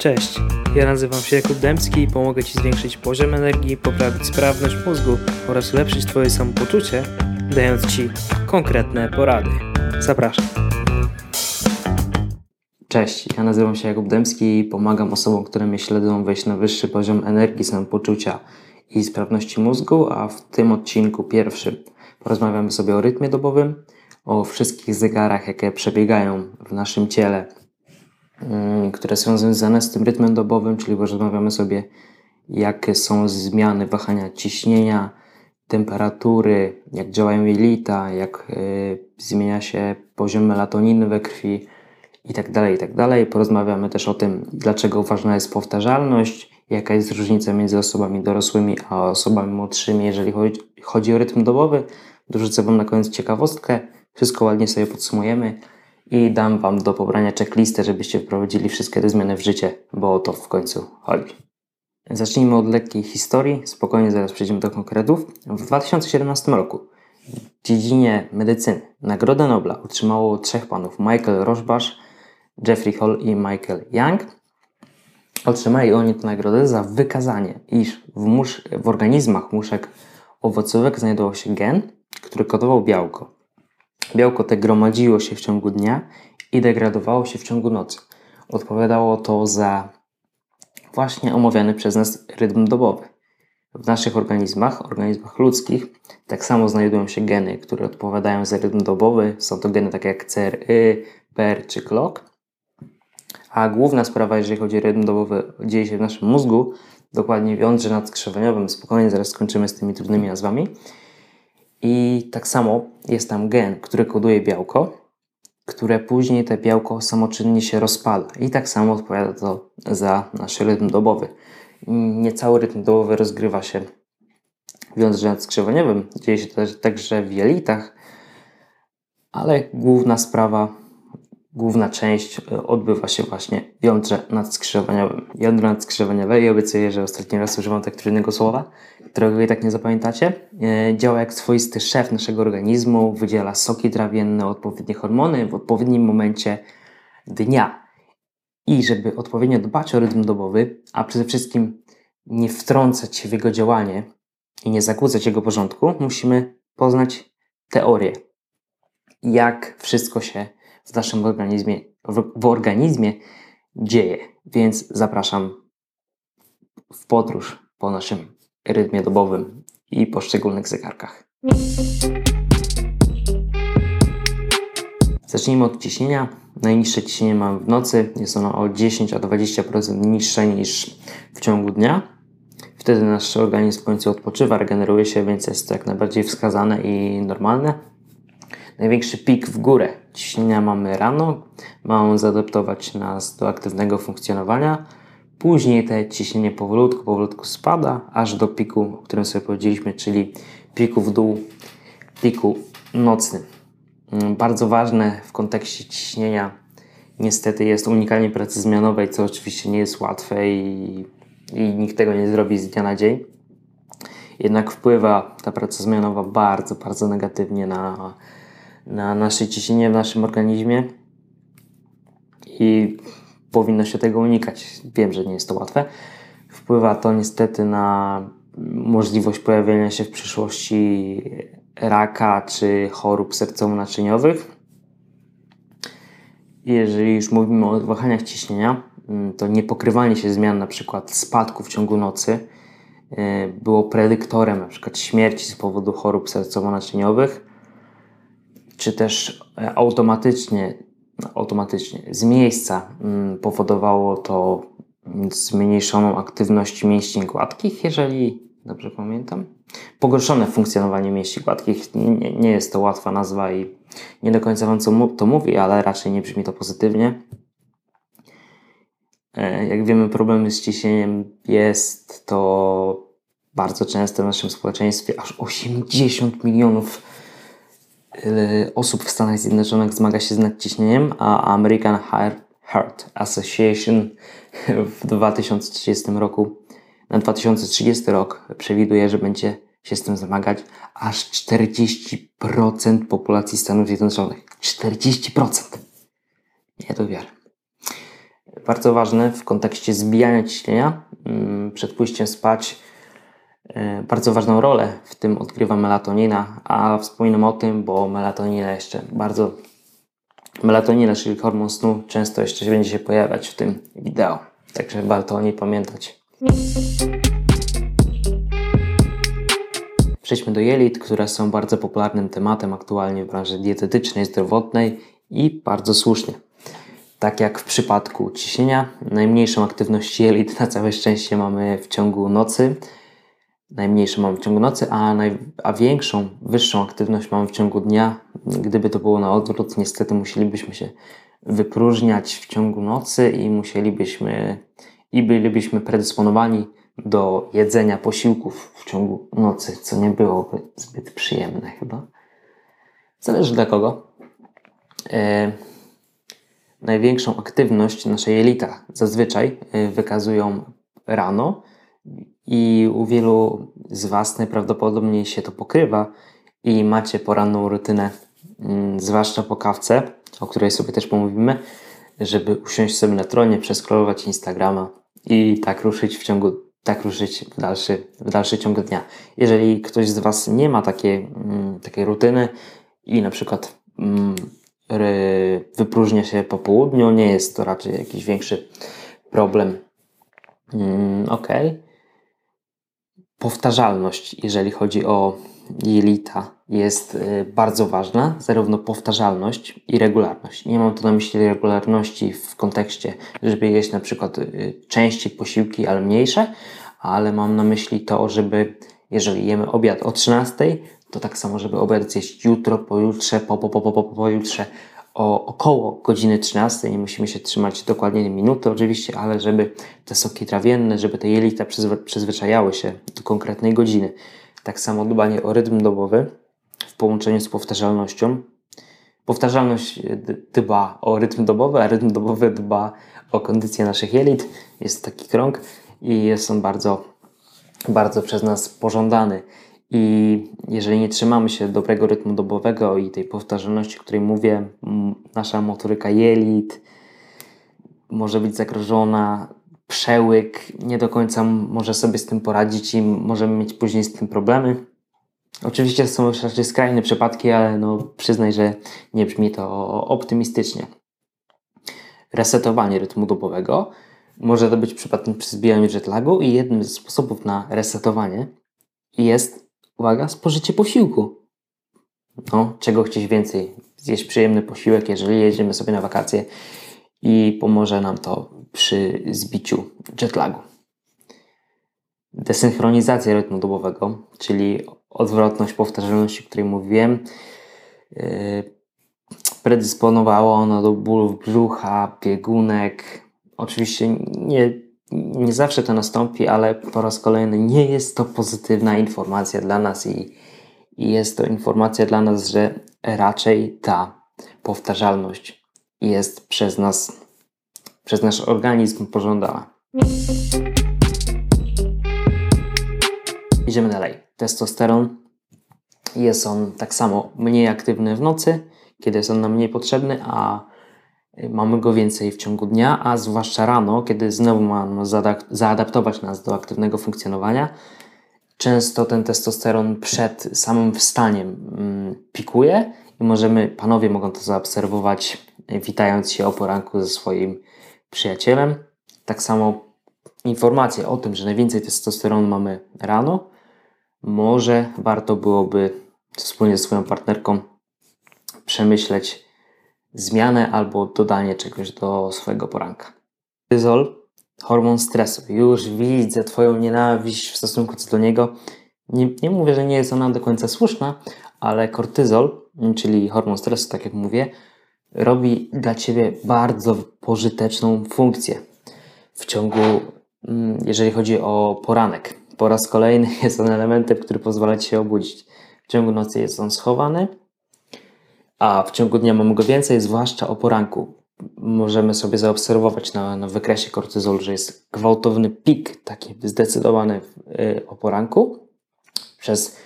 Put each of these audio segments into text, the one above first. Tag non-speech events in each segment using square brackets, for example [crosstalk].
Cześć, ja nazywam się Jakub Dębski i pomogę Ci zwiększyć poziom energii, poprawić sprawność mózgu oraz ulepszyć Twoje samopoczucie, dając Ci konkretne porady. Zapraszam. Cześć, ja nazywam się Jakub Dębski i pomagam osobom, które mnie śledzą wejść na wyższy poziom energii, samopoczucia i sprawności mózgu, a w tym odcinku pierwszym porozmawiamy sobie o rytmie dobowym, o wszystkich zegarach, jakie przebiegają w naszym ciele, które są związane z tym rytmem dobowym, czyli porozmawiamy sobie, jakie są zmiany wahania ciśnienia, temperatury, jak działają jelita, jak y, zmienia się poziom melatoniny we krwi i tak dalej, i tak. Porozmawiamy też o tym, dlaczego ważna jest powtarzalność, jaka jest różnica między osobami dorosłymi a osobami młodszymi, jeżeli chodzi, chodzi o rytm dobowy. Dorzucę Wam na koniec ciekawostkę, wszystko ładnie sobie podsumujemy i dam Wam do pobrania checklistę, żebyście wprowadzili wszystkie te zmiany w życie, bo o to w końcu chodzi. Zacznijmy od lekkiej historii, spokojnie zaraz przejdziemy do konkretów. W 2017 roku w dziedzinie medycyny Nagrodę Nobla otrzymało trzech panów: Michael Rosbach, Jeffrey Hall i Michael Young. Otrzymali oni tę nagrodę za wykazanie, iż w, musz, w organizmach muszek owocowych znajdował się gen, który kodował białko. Białko te gromadziło się w ciągu dnia i degradowało się w ciągu nocy. Odpowiadało to za właśnie omawiany przez nas rytm dobowy. W naszych organizmach, organizmach ludzkich, tak samo znajdują się geny, które odpowiadają za rytm dobowy. Są to geny takie jak CRY, PER czy CLOCK. A główna sprawa, jeżeli chodzi o rytm dobowy, dzieje się w naszym mózgu, dokładnie w jądrze nadskrzywieniowym. Spokojnie, zaraz skończymy z tymi trudnymi nazwami. I tak samo jest tam gen, który koduje białko, które później te białko samoczynnie się rozpada. I tak samo odpowiada to za nasz rytm dobowy. Nie cały rytm dobowy rozgrywa się w jądrze nadskrzywieniowym. Dzieje się to także w jelitach, ale główna sprawa główna część e, odbywa się właśnie w jądrze nadskrzyżowaniowym. Jądro nadskrzyżowaniowe i obiecuję, że ostatni raz używam tak trudnego słowa, którego i tak nie zapamiętacie. E, działa jak swoisty szef naszego organizmu, wydziela soki trawienne, odpowiednie hormony w odpowiednim momencie dnia. I żeby odpowiednio dbać o rytm dobowy, a przede wszystkim nie wtrącać się w jego działanie i nie zakłócać jego porządku, musimy poznać teorię, jak wszystko się w naszym organizmie, w, w organizmie dzieje. Więc zapraszam w podróż po naszym rytmie dobowym i poszczególnych zegarkach. Zacznijmy od ciśnienia. Najniższe ciśnienie mam w nocy. Jest ono o 10 a 20% niższe niż w ciągu dnia. Wtedy nasz organizm w końcu odpoczywa, regeneruje się, więc jest to jak najbardziej wskazane i normalne. Największy pik w górę ciśnienia mamy rano, ma on zaadaptować nas do aktywnego funkcjonowania. Później te ciśnienie powolutku, powolutku spada, aż do piku, o którym sobie powiedzieliśmy, czyli piku w dół, piku nocnym. Mm, bardzo ważne w kontekście ciśnienia niestety jest unikanie pracy zmianowej, co oczywiście nie jest łatwe i, i nikt tego nie zrobi z dnia na dzień. Jednak wpływa ta praca zmianowa bardzo, bardzo negatywnie na na nasze ciśnienie w naszym organizmie i powinno się tego unikać. Wiem, że nie jest to łatwe. Wpływa to niestety na możliwość pojawienia się w przyszłości raka czy chorób sercowo-naczyniowych. Jeżeli już mówimy o wahaniach ciśnienia, to niepokrywanie się zmian, na przykład spadku w ciągu nocy, y, było predyktorem na przykład śmierci z powodu chorób sercowo-naczyniowych czy też e, automatycznie, automatycznie z miejsca mm, powodowało to zmniejszoną aktywność mięśni gładkich, jeżeli dobrze pamiętam. Pogorszone funkcjonowanie mięśni gładkich. Nie, nie jest to łatwa nazwa i nie do końca Wam co to mówi, ale raczej nie brzmi to pozytywnie. E, jak wiemy, problemy z ciśnieniem jest to bardzo częste w naszym społeczeństwie. Aż 80 milionów osób w Stanach Zjednoczonych zmaga się z nadciśnieniem, a American Heart Association w 2030 roku, na 2030 rok przewiduje, że będzie się z tym zmagać aż 40% populacji Stanów Zjednoczonych. 40%! Nie do wiary. bardzo ważne w kontekście zbijania ciśnienia mm, przed pójściem spać. E, bardzo ważną rolę w tym odgrywa melatonina, a wspominam o tym, bo melatonina jeszcze bardzo melatonina, czyli hormon snu, często jeszcze będzie się pojawiać w tym wideo. Także warto o niej pamiętać. Przejdźmy do jelit, które są bardzo popularnym tematem aktualnie w branży dietetycznej, zdrowotnej i bardzo słusznie. Tak jak w przypadku ciśnienia, najmniejszą aktywność jelit na całe szczęście mamy w ciągu nocy. Najmniejszą mamy w ciągu nocy, a, naj, a większą, wyższą aktywność mamy w ciągu dnia. Gdyby to było na odwrót, niestety musielibyśmy się wypróżniać w ciągu nocy i musielibyśmy i bylibyśmy predysponowani do jedzenia posiłków w ciągu nocy, co nie byłoby zbyt przyjemne chyba. Zależy dla kogo. E, największą aktywność nasze jelita zazwyczaj e, wykazują rano i u wielu z Was najprawdopodobniej się to pokrywa i macie poranną rutynę, mm, zwłaszcza po kawce, o której sobie też pomówimy, żeby usiąść sobie na tronie, przeskrolować Instagrama i tak ruszyć w ciągu, tak ruszyć w dalszy, w dalszy ciąg dnia. Jeżeli ktoś z Was nie ma takiej, mm, takiej rutyny i na przykład mm, wypróżnia się po południu, nie jest to raczej jakiś większy problem. Mm, ok. Powtarzalność, jeżeli chodzi o jelita, jest y, bardzo ważna, zarówno powtarzalność i regularność. Nie mam tu na myśli regularności w kontekście, żeby jeść na przykład y, częściej posiłki, ale mniejsze, ale mam na myśli to, żeby jeżeli jemy obiad o 13, to tak samo, żeby obiad zjeść jutro, pojutrze, po, po, po, po, po, pojutrze o około godziny 13. Nie musimy się trzymać dokładnie minuty oczywiście, ale żeby te soki trawienne, żeby te jelita przyzwyczajały się do konkretnej godziny. Tak samo dbanie o rytm dobowy w połączeniu z powtarzalnością. Powtarzalność dba o rytm dobowy, a rytm dobowy dba o kondycję naszych jelit. Jest taki krąg i jest on bardzo, bardzo przez nas pożądany. I jeżeli nie trzymamy się dobrego rytmu dobowego i tej powtarzalności, o której mówię, nasza motoryka jelit może być zagrożona, przełyk nie do końca może sobie z tym poradzić i możemy mieć później z tym problemy. Oczywiście są już raczej skrajne przypadki, ale no przyznaj, że nie brzmi to optymistycznie. Resetowanie rytmu dobowego może to być przypadkiem przy zbijaniu jetlagu i jednym z sposobów na resetowanie jest uwaga, spożycie posiłku. No, czego chcieć więcej? Zjeść przyjemny posiłek, jeżeli jedziemy sobie na wakacje i pomoże nam to przy zbiciu jetlagu. Desynchronizacja rytmu dobowego, czyli odwrotność powtarzalności, o której mówiłem, yy, predysponowało ono do bólów brzucha, biegunek. Oczywiście nie nie zawsze to nastąpi, ale po raz kolejny nie jest to pozytywna informacja dla nas i, i jest to informacja dla nas, że raczej ta powtarzalność jest przez nas, przez nasz organizm pożądana. Idziemy dalej. Testosteron jest on tak samo mniej aktywny w nocy, kiedy jest on nam mniej potrzebny, a mamy go więcej w ciągu dnia, a zwłaszcza rano, kiedy znowu mamy zaadaptować nas do aktywnego funkcjonowania. Często ten testosteron przed samym wstaniem mm, pikuje i możemy, panowie mogą to zaobserwować, witając się o poranku ze swoim przyjacielem. Tak samo informacja o tym, że najwięcej testosteronu mamy rano, może warto byłoby wspólnie ze swoją partnerką przemyśleć, zmianę albo dodanie czegoś do swojego poranka. Kortyzol, hormon stresu. Już widzę Twoją nienawiść w stosunku do niego. Nie, nie mówię, że nie jest ona do końca słuszna, ale kortyzol, czyli hormon stresu, tak jak mówię, robi dla Ciebie bardzo pożyteczną funkcję w ciągu, mm, jeżeli chodzi o poranek. Po raz kolejny [laughs] jest on elementem, który pozwala Ci się obudzić. W ciągu nocy jest on schowany, a w ciągu dnia mamy go więcej, zwłaszcza o poranku. Możemy sobie zaobserwować na, na wykresie kortyzolu, że jest gwałtowny pik, taki zdecydowany yy, o poranku. Przez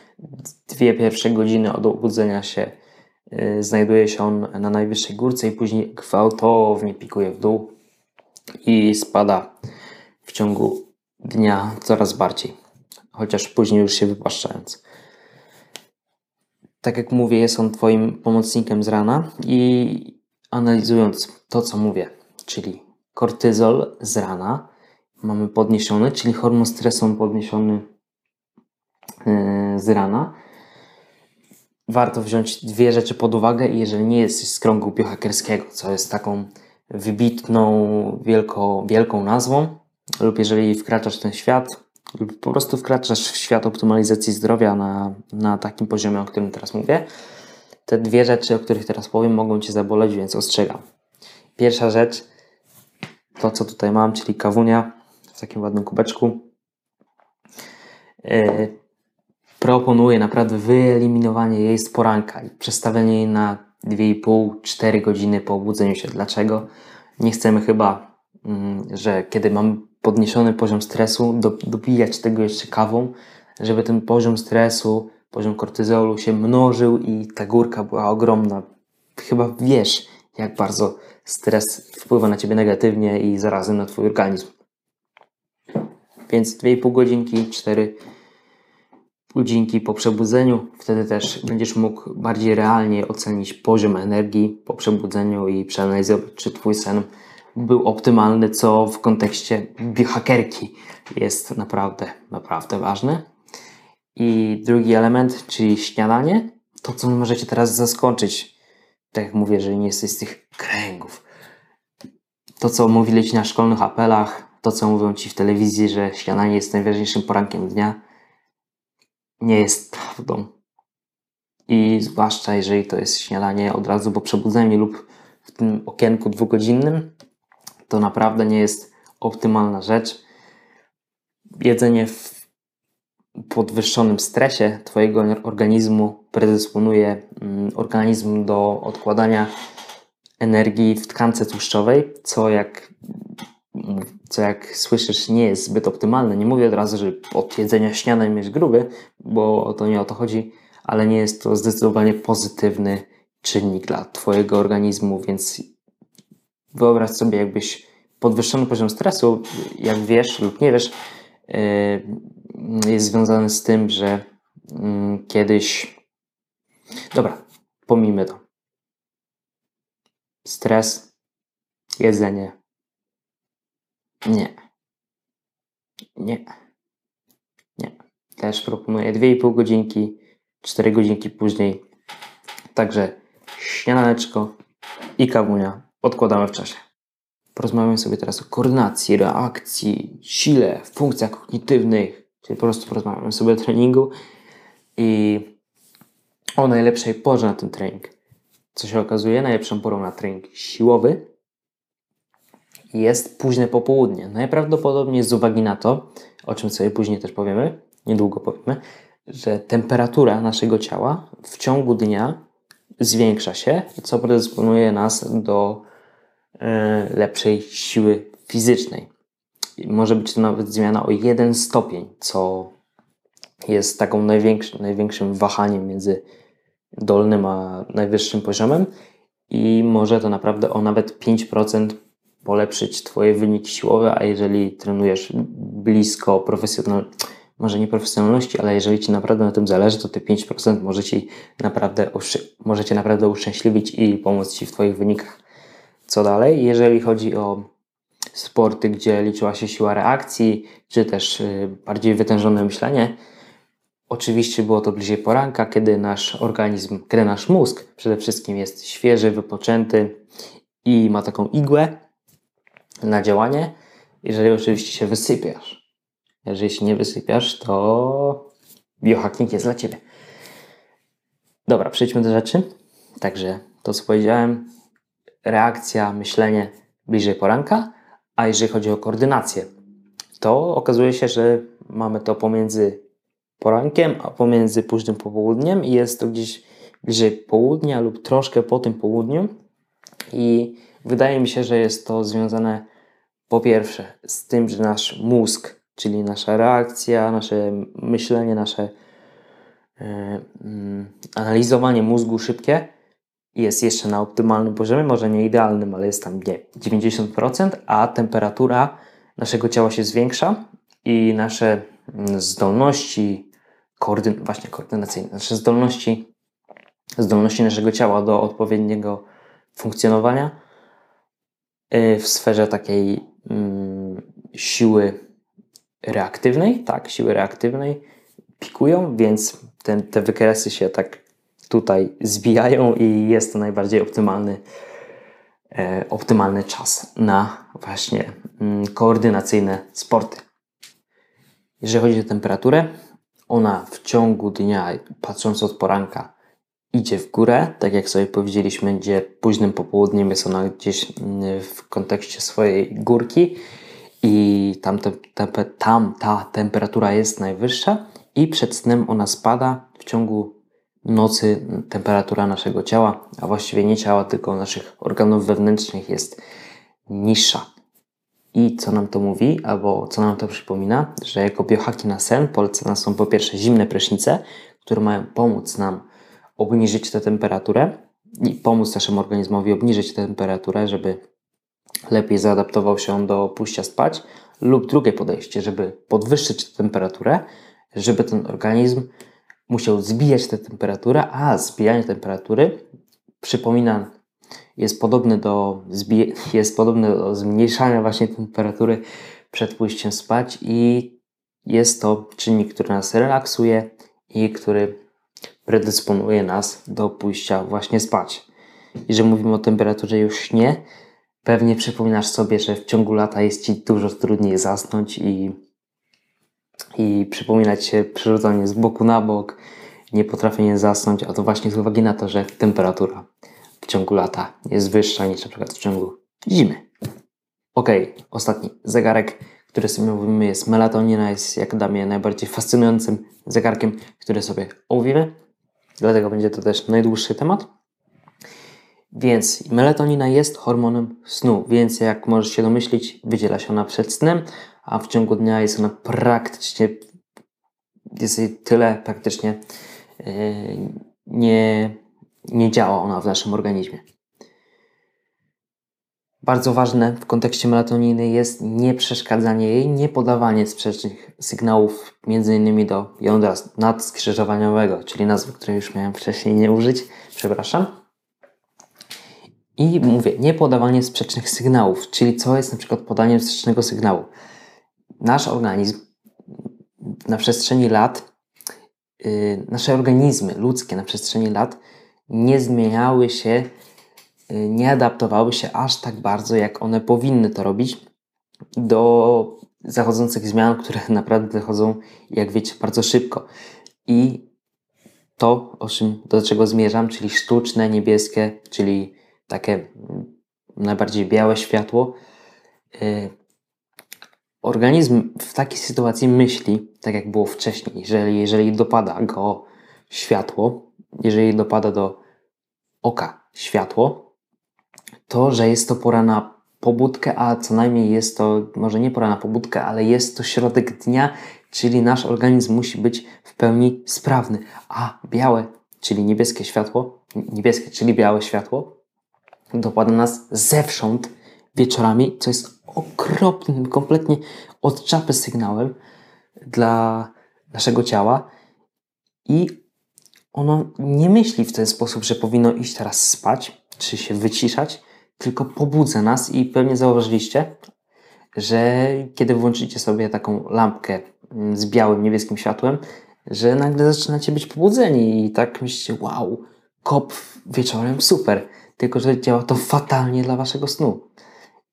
dwie pierwsze godziny od obudzenia się yy, znajduje się on na najwyższej górce i później gwałtownie pikuje w dół. i spada w ciągu dnia coraz bardziej, chociaż później już się wypłaszczając. Tak jak mówię, jest on Twoim pomocnikiem z rana i analizując to, co mówię, czyli kortyzol z rana mamy podniesiony, czyli hormon stresu podniesiony yy, z rana. Warto wziąć dwie rzeczy pod uwagę i jeżeli nie jesteś z kręgu biohackerskiego, co jest taką wybitną, wielko, wielką nazwą, lub jeżeli wkraczasz w ten świat, po prostu wkraczasz w świat optymalizacji zdrowia na, na takim poziomie, o którym teraz mówię, te dwie rzeczy, o których teraz powiem, mogą Cię zaboleć, więc ostrzegam. Pierwsza rzecz, to co tutaj mam, czyli kawunia w takim ładnym kubeczku. Yy, proponuję naprawdę wyeliminowanie jej z poranka i przestawienie jej na 2,5-4 godziny po obudzeniu się. Dlaczego? Nie chcemy chyba, mm, że kiedy mamy podniesiony poziom stresu, do, dobijać tego jeszcze kawą, żeby ten poziom stresu, poziom kortyzolu się mnożył i ta górka była ogromna. Chyba wiesz, jak bardzo stres wpływa na ciebie negatywnie i zarazem na twój organizm. Więc 2,5 godzinki, 4 godzinki po przebudzeniu, wtedy też będziesz mógł bardziej realnie ocenić poziom energii po przebudzeniu i przeanalizować, czy twój sen był optymalny, co w kontekście biohackerki jest naprawdę, naprawdę ważne. I drugi element, czyli śniadanie, to co możecie teraz zaskoczyć, tak jak mówię, że nie jesteś z tych kręgów. To, co mówili ci na szkolnych apelach, to, co mówią ci w telewizji, że śniadanie jest najważniejszym porankiem dnia, nie jest prawdą. I zwłaszcza jeżeli to jest śniadanie od razu po przebudzeniu lub w tym okienku dwugodzinnym, to naprawdę nie jest optymalna rzecz. Jedzenie w podwyższonym stresie Twojego organizmu predysponuje mm, organizm do odkładania energii w tkance tłuszczowej, co jak, co jak słyszysz nie jest zbyt optymalne. Nie mówię od razu, że od jedzenia śniadań jest gruby, bo to nie o to chodzi, ale nie jest to zdecydowanie pozytywny czynnik dla Twojego organizmu, więc wyobraź sobie, jakbyś podwyższony poziom stresu, jak wiesz lub nie wiesz, yy, jest związany z tym, że mm, kiedyś. Dobra, pomijmy to. Stres, jedzenie. Nie. Nie. Nie. Też proponuję 2,5 godzinki, 4 godzinki później. Także śniadaneczko i kawunia odkładamy w czasie. Porozmawiamy sobie teraz o koordynacji, reakcji, sile, funkcjach kognitywnych, czyli po prostu porozmawiamy sobie o treningu i o najlepszej porze na ten trening. Co się okazuje, najlepszą porą na trening siłowy jest późne popołudnie. Najprawdopodobniej z uwagi na to, o czym sobie później też powiemy, niedługo powiemy, że temperatura naszego ciała w ciągu dnia zwiększa się, co predysponuje nas do lepszej siły fizycznej. Może być to nawet zmiana o jeden stopień, co jest taką największym, największym wahaniem między dolnym a najwyższym poziomem i może to naprawdę o nawet 5% polepszyć Twoje wyniki siłowe, a jeżeli trenujesz blisko profesjonal, może nie profesjonalności, ale jeżeli Ci naprawdę na tym zależy, to te 5% może Ci naprawdę, może Cię naprawdę uszczęśliwić i pomóc Ci w Twoich wynikach. Co dalej? Jeżeli chodzi o sporty, gdzie liczyła się siła reakcji, czy też y, bardziej wytężone myślenie, oczywiście było to bliżej poranka, kiedy nasz organizm, kiedy nasz mózg przede wszystkim jest świeży, wypoczęty i ma taką igłę na działanie, jeżeli oczywiście się wysypiasz. Jeżeli się nie wysypiasz, to biohacking jest dla Ciebie. Dobra, przejdźmy do rzeczy. Także to, co powiedziałem, reakcja, myślenie bliżej poranka, a jeżeli chodzi o koordynację, to okazuje się, że mamy to pomiędzy porankiem, a pomiędzy późnym popołudniem i jest to gdzieś bliżej południa lub troszkę po tym południu. I wydaje mi się, że jest to związane po pierwsze z tym, że nasz mózg, czyli nasza reakcja, nasze myślenie, nasze yy, analizowanie mózgu szybkie jest jeszcze na optymalnym poziomie, może nie idealnym, ale jest tam nie 90%, a temperatura naszego ciała się zwiększa i nasze mm, zdolności koordyn właśnie koordynacyjne, nasze zdolności zdolności naszego ciała do odpowiedniego funkcjonowania y, w sferze takiej mm, siły reaktywnej, tak, siły reaktywnej pikują, więc ten, te wykresy się tak tutaj zbijają i jest to najbardziej optymalny, e, optymalny czas na właśnie mm, koordynacyjne sporty. Jeżeli chodzi o temperaturę, ona w ciągu dnia, patrząc od poranka, idzie w górę, tak jak sobie powiedzieliśmy, gdzie późnym popołudniem jest ona gdzieś mm, w kontekście swojej górki i tam, te, te, tam ta temperatura jest najwyższa i przed snem ona spada w ciągu nocy temperatura naszego ciała, a właściwie nie ciała, tylko naszych organów wewnętrznych jest niższa. I co nam to mówi, albo co nam to przypomina, że jako biohaki na sen polecane są po pierwsze zimne prysznice, które mają pomóc nam obniżyć tę temperaturę i pomóc naszemu organizmowi obniżyć tę temperaturę, żeby lepiej zaadaptował się do pójścia spać, lub drugie podejście, żeby podwyższyć tę temperaturę, żeby ten organizm musiał zbijać tę temperaturę, a zbijanie temperatury przypomina, jest podobne do, jest podobne do zmniejszania właśnie temperatury przed pójściem spać i jest to czynnik, który nas relaksuje i który predysponuje nas do pójścia właśnie spać. Jeżeli mówimy o temperaturze już śnie, pewnie przypominasz sobie, że w ciągu lata jest Ci dużo trudniej zasnąć i, i przypominać się przerzucanie z boku na bok, nie potrafienie zasnąć, a to właśnie z uwagi na to, że temperatura w ciągu lata jest wyższa niż na przykład w ciągu zimy. Ok, ostatni zegarek, który sobie mówimy jest melatonina, jest jak dla mnie najbardziej fascynującym zegarkiem, który sobie omówimy. Dlatego będzie to też najdłuższy temat. Więc melatonina jest hormonem snu, więc jak możesz się domyślić, wydziela się ona przed snem, a w ciągu dnia jest ona praktycznie, jest jej tyle praktycznie yy, nie, nie działa ona w naszym organizmie. Bardzo ważne w kontekście melatoniny jest nie przeszkadzanie jej, nie podawanie sprzecznych sygnałów, innymi do jądra nadskrzyżowaniowego, czyli nazwy, której już miałem wcześniej nie użyć, przepraszam. I mówię, nie podawanie sprzecznych sygnałów, czyli co jest na przykład podaniem sprzecznego sygnału. Nasz organizm na przestrzeni lat, yy, nasze organizmy ludzkie na przestrzeni lat nie zmieniały się Y, nie adaptowały się aż tak bardzo, jak one powinny to robić do zachodzących zmian, które [laughs] naprawdę zachodzą, jak wiecie, bardzo szybko. I to, o czym, do czego zmierzam, czyli sztuczne, niebieskie, czyli takie najbardziej białe światło, yy, organizm w takiej sytuacji myśli, tak jak było wcześniej, jeżeli, jeżeli dopada go światło, jeżeli dopada do oka światło, to, że jest to pora na pobudkę, a co najmniej jest to, może nie pora na pobudkę, ale jest to środek dnia, czyli nasz organizm musi być w pełni sprawny. A białe, czyli niebieskie światło, niebieskie, czyli białe światło, dopada nas zewsząd wieczorami, co jest okropnym, kompletnie od czapy sygnałem dla naszego ciała i ono nie myśli w ten sposób, że powinno iść teraz spać, czy się wyciszać, tylko pobudza nas i pewnie zauważyliście, że kiedy włączycie sobie taką lampkę z białym, niebieskim światłem, że nagle zaczynacie być pobudzeni i tak myślicie, wow, kop wieczorem, super. Tylko, że działa to fatalnie dla waszego snu.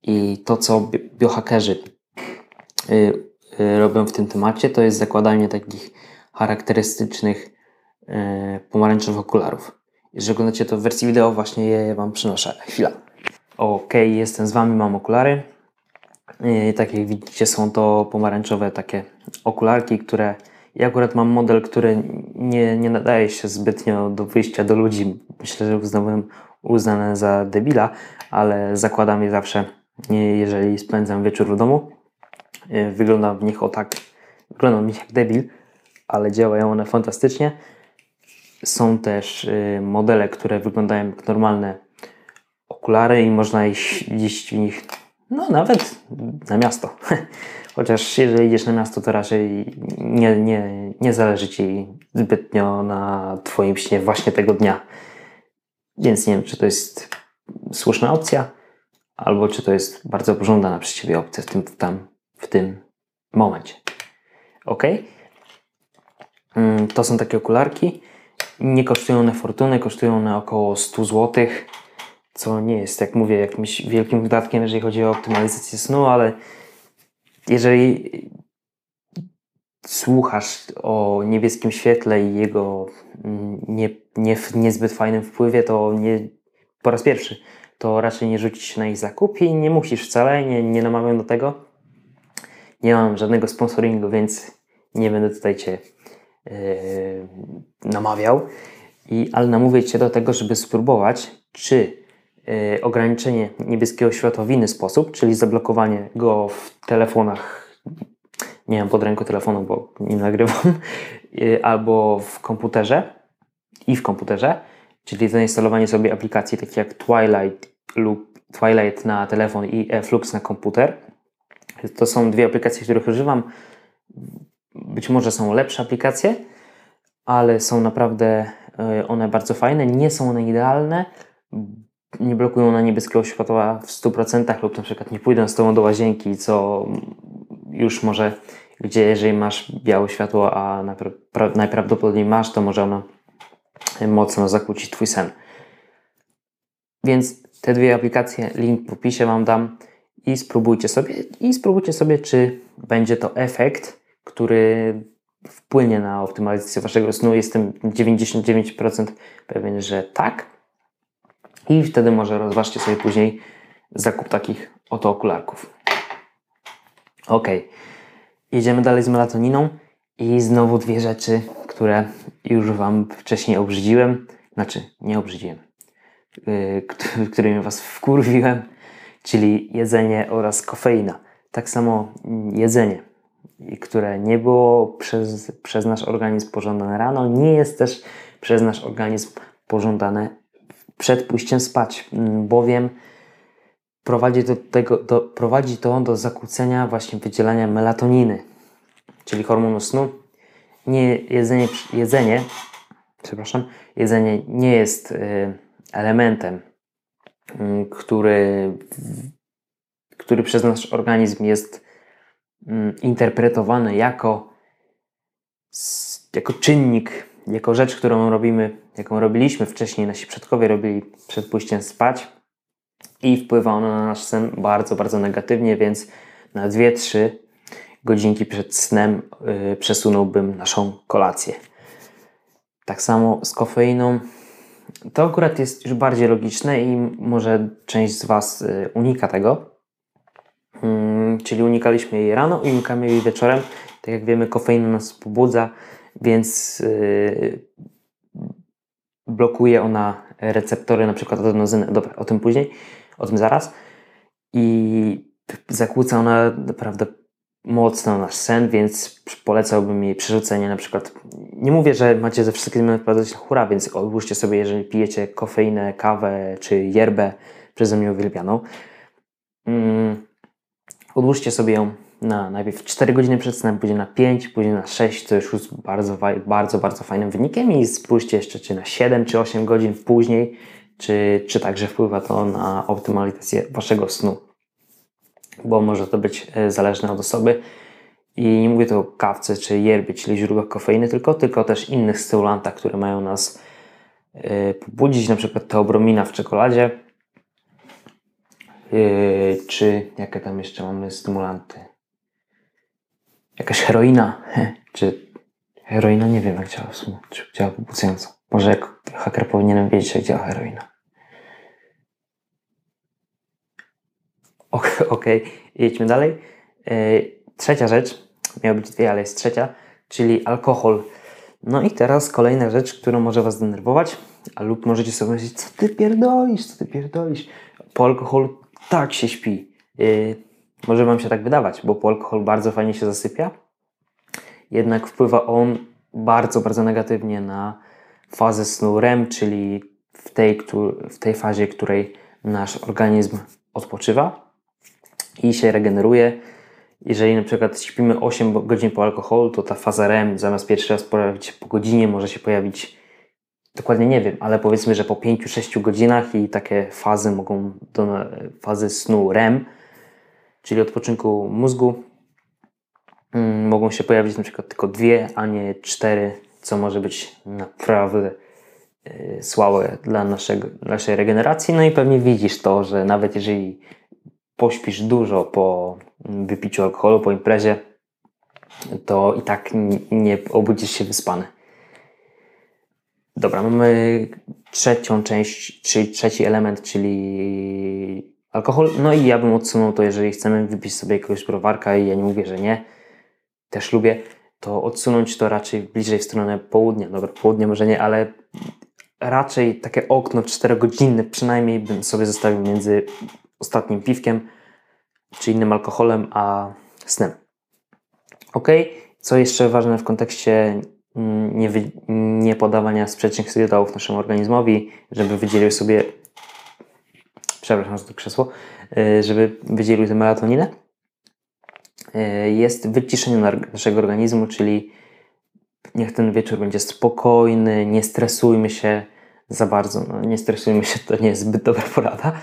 I to, co biohackerzy yy, yy, robią w tym temacie, to jest zakładanie takich charakterystycznych yy, pomarańczowych okularów. Jeżeli oglądacie to w wersji wideo, właśnie je Wam przynoszę. Chwila. Ok, jestem z Wami, mam okulary. Tak jak widzicie, są to pomarańczowe takie okularki, które ja akurat mam model, który nie, nie nadaje się zbytnio do wyjścia do ludzi. Myślę, że uznałem uznane za debila, ale zakładam je zawsze, jeżeli spędzam wieczór w domu. Wyglądam w nich o tak, wyglądam w nich jak debil, ale działają one fantastycznie. Są też y, modele, które wyglądają jak normalne okulary i można iść w nich, no nawet na miasto. [laughs] Chociaż jeżeli idziesz na miasto, to raczej nie, nie, nie zależy Ci zbytnio na Twoim śnie właśnie tego dnia. Więc nie wiem, czy to jest słuszna opcja, albo czy to jest bardzo pożądana przez Ciebie opcja w tym, tam, w tym momencie. Ok? Mm, to są takie okularki. Nie kosztują one fortuny, kosztują one około 100 zł, co nie jest, jak mówię, jakimś wielkim wydatkiem, jeżeli chodzi o optymalizację snu, ale jeżeli słuchasz o niebieskim świetle i jego mm, nie, nie, niezbyt fajnym wpływie, to nie, po raz pierwszy, to raczej nie rzucić się na ich zakup i nie musisz wcale, nie, nie namawiam do tego. Nie mam żadnego sponsoringu, więc nie będę tutaj Cię yy, namawiał. I, ale namówię Cię do tego, żeby spróbować, czy yy, ograniczenie niebieskiego światła w inny sposób, czyli zablokowanie go w telefonach, nie mam pod ręką telefonu, bo nie nagrywam, yy, albo w komputerze i w komputerze, czyli zainstalowanie sobie aplikacji takich jak Twilight lub Twilight na telefon i Flux na komputer. To są dwie aplikacje, których używam. Być może są lepsze aplikacje, ale są naprawdę e, one bardzo fajne. Nie są one idealne, nie blokują na niebieskiego światła w 100% lub na przykład nie pójdą z tobą do łazienki, co już może, gdzie jeżeli masz białe światło, a najprawdopodobniej masz, to może ono mocno zakłócić Twój sen. Więc te dwie aplikacje, link w opisie Wam dam i spróbujcie sobie, i spróbujcie sobie, czy będzie to efekt, który wpłynie na optymalizację Waszego snu. Jestem 99% pewien, że tak. I wtedy może rozważcie sobie później zakup takich oto okularków. Ok, jedziemy dalej z melatoniną i znowu dwie rzeczy, które już Wam wcześniej obrzydziłem. Znaczy, nie obrzydziłem, którymi Was wkurwiłem, czyli jedzenie oraz kofeina. Tak samo jedzenie, które nie było przez, przez nasz organizm pożądane rano, nie jest też przez nasz organizm pożądane przed pójściem spać, bowiem prowadzi, do tego, do, prowadzi to do zakłócenia właśnie wydzielania melatoniny, czyli hormonu snu. Nie, jedzenie, jedzenie, przepraszam, jedzenie nie jest y, elementem, y, który, który przez nasz organizm jest y, interpretowany jako, jako czynnik, jako rzecz, którą robimy, jaką robiliśmy wcześniej, nasi przodkowie robili przed pójściem spać i wpływa ono na nasz sen bardzo, bardzo negatywnie, więc na 2-3 godzinki przed snem yy, przesunąłbym naszą kolację. Tak samo z kofeiną. To akurat jest już bardziej logiczne i może część z Was yy, unika tego. Yy, czyli unikaliśmy jej rano i unikamy jej wieczorem. Tak jak wiemy, kofeina nas pobudza, więc yy, blokuje ona receptory, na przykład adenozyny. Dobra, o tym później, o tym zaraz. I zakłóca ona naprawdę mocno nasz sen, więc polecałbym jej przerzucenie na przykład. Nie mówię, że macie ze wszystkimi odpowiadać na hura, więc odłóżcie sobie, jeżeli pijecie kofeinę, kawę czy yerbę przeze mnie uwielbianą. Mm, odłóżcie sobie ją na najpierw 4 godziny przed snem, później na 5, później na 6, co już jest bardzo, bardzo, bardzo fajnym wynikiem i spójrzcie jeszcze czy na 7 czy 8 godzin później, czy, czy także wpływa to na optymalizację Waszego snu bo może to być e, zależne od osoby. I nie mówię tu o kawce czy yerbie, czyli źródłach kofeiny, tylko, tylko też innych stymulantach, które mają nas yy, pobudzić, na przykład teobromina w czekoladzie, yy, czy jakie tam jeszcze mamy stymulanty? Jakaś heroina, czy heroina, nie wiem jak działa w sumie, czy działa pobudzająco. Może jak haker powinienem wiedzieć jak działa heroina. [laughs] Okej, okay, jedźmy dalej. E, trzecia rzecz, miała być dwie, ale jest trzecia, czyli alkohol. No i teraz kolejna rzecz, którą może Was denerwować, a lub możecie sobie myśleć, co Ty pierdolisz, co Ty pierdolisz. Po alkoholu tak się śpi. E, może Wam się tak wydawać, bo po alkohol bardzo fajnie się zasypia, jednak wpływa on bardzo, bardzo negatywnie na fazę snu REM, czyli w tej, w tej fazie, w której nasz organizm odpoczywa i się regeneruje. Jeżeli na przykład śpimy 8 godzin po alkoholu, to ta faza REM zamiast pierwszy raz pojawić się po godzinie, może się pojawić dokładnie nie wiem, ale powiedzmy, że po 5-6 godzinach i takie fazy mogą do fazy snu REM, czyli odpoczynku mózgu, mm, mogą się pojawić na przykład tylko dwie, a nie cztery, co może być naprawdę y, słabe dla naszego, naszej regeneracji. No i pewnie widzisz to, że nawet jeżeli pośpisz dużo po wypiciu alkoholu, po imprezie, to i tak nie obudzisz się wyspany. Dobra, mamy trzecią część, czyli trzeci element, czyli alkohol. No i ja bym odsunął to, jeżeli chcemy wypić sobie jakiegoś browarka i ja nie mówię, że nie, też lubię, to odsunąć to raczej bliżej w stronę południa. Dobra, południe może nie, ale raczej takie okno 4-godzinne przynajmniej bym sobie zostawił między ostatnim piwkiem czy innym alkoholem, a snem. Ok, co jeszcze ważne w kontekście mm, nie, nie podawania sprzecznych sygnałów naszemu organizmowi, żeby wydzielił sobie, przepraszam za to krzesło, y, żeby wydzielił tę melatoninę, y, jest wyciszenie naszego organizmu, czyli niech ten wieczór będzie spokojny, nie stresujmy się za bardzo. No, nie stresujmy się, to nie jest zbyt dobra porada,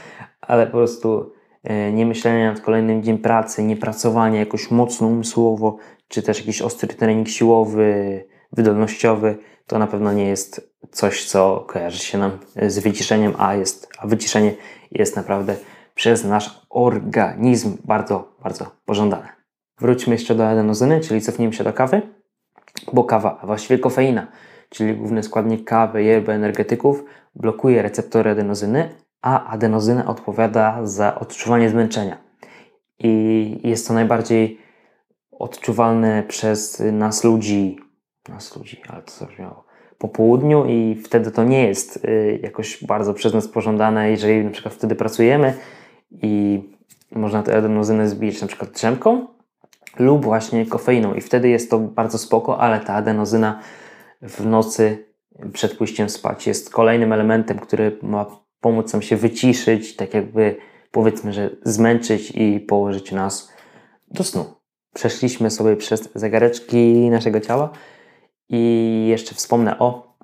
ale po prostu E, nie myślenia nad kolejnym dniem pracy, nie pracowania jakoś mocno umysłowo, czy też jakiś ostry trening siłowy, wydolnościowy, to na pewno nie jest coś, co kojarzy się nam z wyciszeniem, a, jest, a wyciszenie jest naprawdę przez nasz organizm bardzo, bardzo pożądane. Wróćmy jeszcze do adenozyny, czyli cofnijmy się do kawy, bo kawa, a właściwie kofeina, czyli główny składnik kawy i energetyków, blokuje receptory adenozyny, a adenozyna odpowiada za odczuwanie zmęczenia. I jest to najbardziej odczuwalne przez nas ludzi, nas ludzi, ale to zabrzmiało, po południu i wtedy to nie jest y, jakoś bardzo przez nas pożądane, jeżeli na przykład wtedy pracujemy i można tę adenozynę zbić na przykład drzemką lub właśnie kofeiną i wtedy jest to bardzo spoko, ale ta adenozyna w nocy przed pójściem spać jest kolejnym elementem, który ma pomóc nam się wyciszyć, tak jakby powiedzmy, że zmęczyć i położyć nas do snu. Przeszliśmy sobie przez zegareczki naszego ciała i jeszcze wspomnę o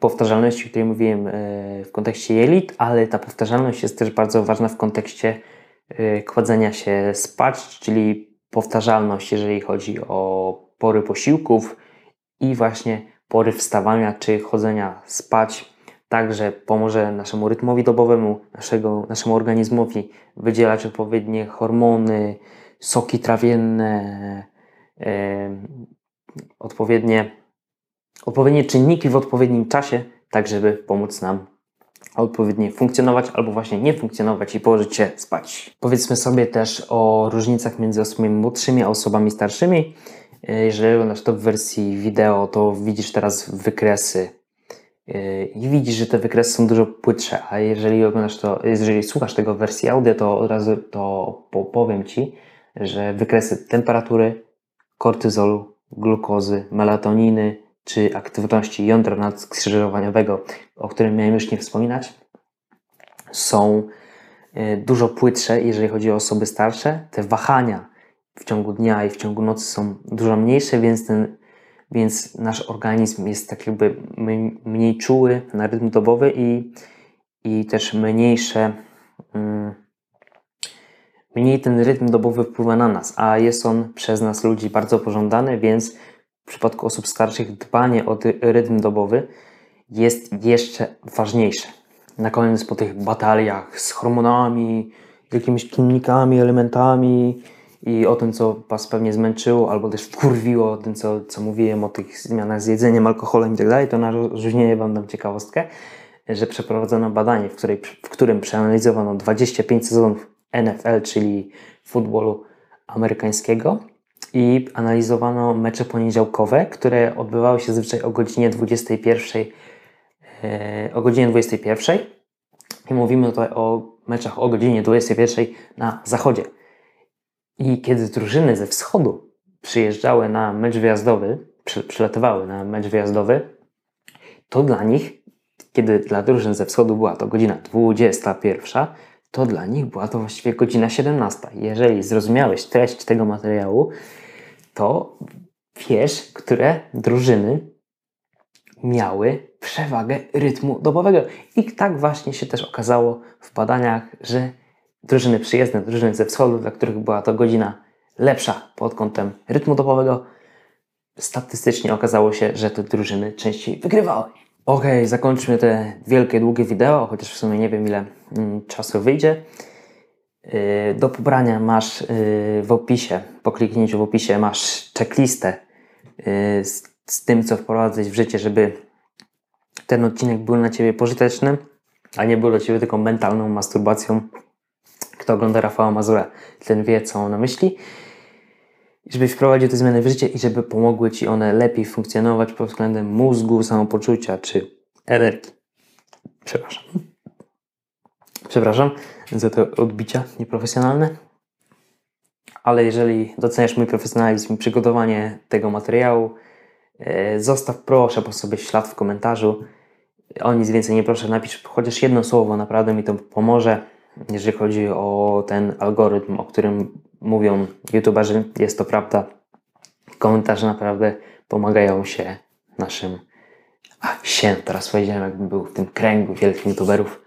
powtarzalności, o której mówiłem e, w kontekście jelit, ale ta powtarzalność jest też bardzo ważna w kontekście e, kładzenia się spać, czyli powtarzalność, jeżeli chodzi o pory posiłków i właśnie pory wstawania czy chodzenia spać także pomoże naszemu rytmowi dobowemu, naszego, naszemu organizmowi wydzielać odpowiednie hormony, soki trawienne, e, odpowiednie, odpowiednie czynniki w odpowiednim czasie, tak żeby pomóc nam odpowiednio funkcjonować albo właśnie nie funkcjonować i położyć się spać. Powiedzmy sobie też o różnicach między osobami młodszymi a osobami starszymi. E, jeżeli oglądasz to w wersji wideo, to widzisz teraz wykresy i widzisz, że te wykresy są dużo płytsze, a jeżeli oglądasz to, jeżeli słuchasz tego w wersji audio, to od razu to powiem Ci, że wykresy temperatury, kortyzolu, glukozy, melatoniny czy aktywności jądra nadskrzyżowaniowego, o którym miałem już nie wspominać, są yy, dużo płytsze, jeżeli chodzi o osoby starsze. Te wahania w ciągu dnia i w ciągu nocy są dużo mniejsze, więc ten więc nasz organizm jest tak jakby mniej czuły na rytm dobowy i, i też mniejsze, mm, mniej ten rytm dobowy wpływa na nas, a jest on przez nas ludzi bardzo pożądany, więc w przypadku osób starszych dbanie o rytm dobowy jest jeszcze ważniejsze. Na koniec po tych bataliach z hormonami, jakimiś czynnikami, elementami, i o tym, co Was pewnie zmęczyło albo też wkurwiło, o tym, co, co mówiłem, o tych zmianach z jedzeniem, alkoholem i tak dalej, to na rozróżnienie Wam dam ciekawostkę, że przeprowadzono badanie, w, której, w którym przeanalizowano 25 sezonów NFL, czyli futbolu amerykańskiego i analizowano mecze poniedziałkowe, które odbywały się zazwyczaj o godzinie 21 e, o godzinie 21 i mówimy tutaj o meczach o godzinie 21 na zachodzie. I kiedy drużyny ze wschodu przyjeżdżały na mecz wyjazdowy, przy, przylatywały na mecz wyjazdowy, to dla nich, kiedy dla drużyn ze wschodu była to godzina 21, to dla nich była to właściwie godzina 17. Jeżeli zrozumiałeś treść tego materiału, to wiesz, które drużyny miały przewagę rytmu dobowego. I tak właśnie się też okazało w badaniach, że drużyny przyjezdne, drużyny ze wschodu, dla których była to godzina lepsza pod kątem rytmu dobowego, statystycznie okazało się, że te drużyny częściej wygrywały. Ok, zakończmy te wielkie, długie wideo, chociaż w sumie nie wiem ile mm, czasu wyjdzie. Yy, do pobrania masz yy, w opisie, po kliknięciu w opisie masz checklistę yy, z, z tym, co wprowadzić w życie, żeby ten odcinek był dla Ciebie pożyteczny, a nie był dla Ciebie tylko mentalną masturbacją. Kto ogląda Rafała Mazura, ten wie, co on na myśli. Żebyś wprowadził te zmiany w życie i żeby pomogły Ci one lepiej funkcjonować pod względem mózgu, samopoczucia czy energii. Przepraszam. Przepraszam za te odbicia nieprofesjonalne. Ale jeżeli doceniasz mój profesjonalizm i przygotowanie tego materiału, e, zostaw proszę po sobie ślad w komentarzu. O nic więcej nie proszę, napisz chociaż jedno słowo, naprawdę mi to pomoże, jeżeli chodzi o ten algorytm, o którym mówią youtuberzy, jest to prawda. Komentarze naprawdę pomagają się naszym, a się, teraz powiedziałem jakbym był w tym kręgu wielkich youtuberów,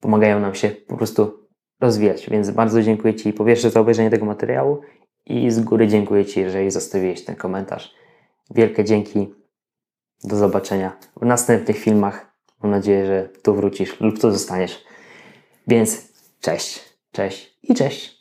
pomagają nam się po prostu rozwijać, więc bardzo dziękuję Ci po pierwsze za obejrzenie tego materiału i z góry dziękuję Ci, jeżeli zostawiłeś ten komentarz. Wielkie dzięki, do zobaczenia w następnych filmach. Mam nadzieję, że tu wrócisz lub tu zostaniesz. Więc cześć, cześć i cześć.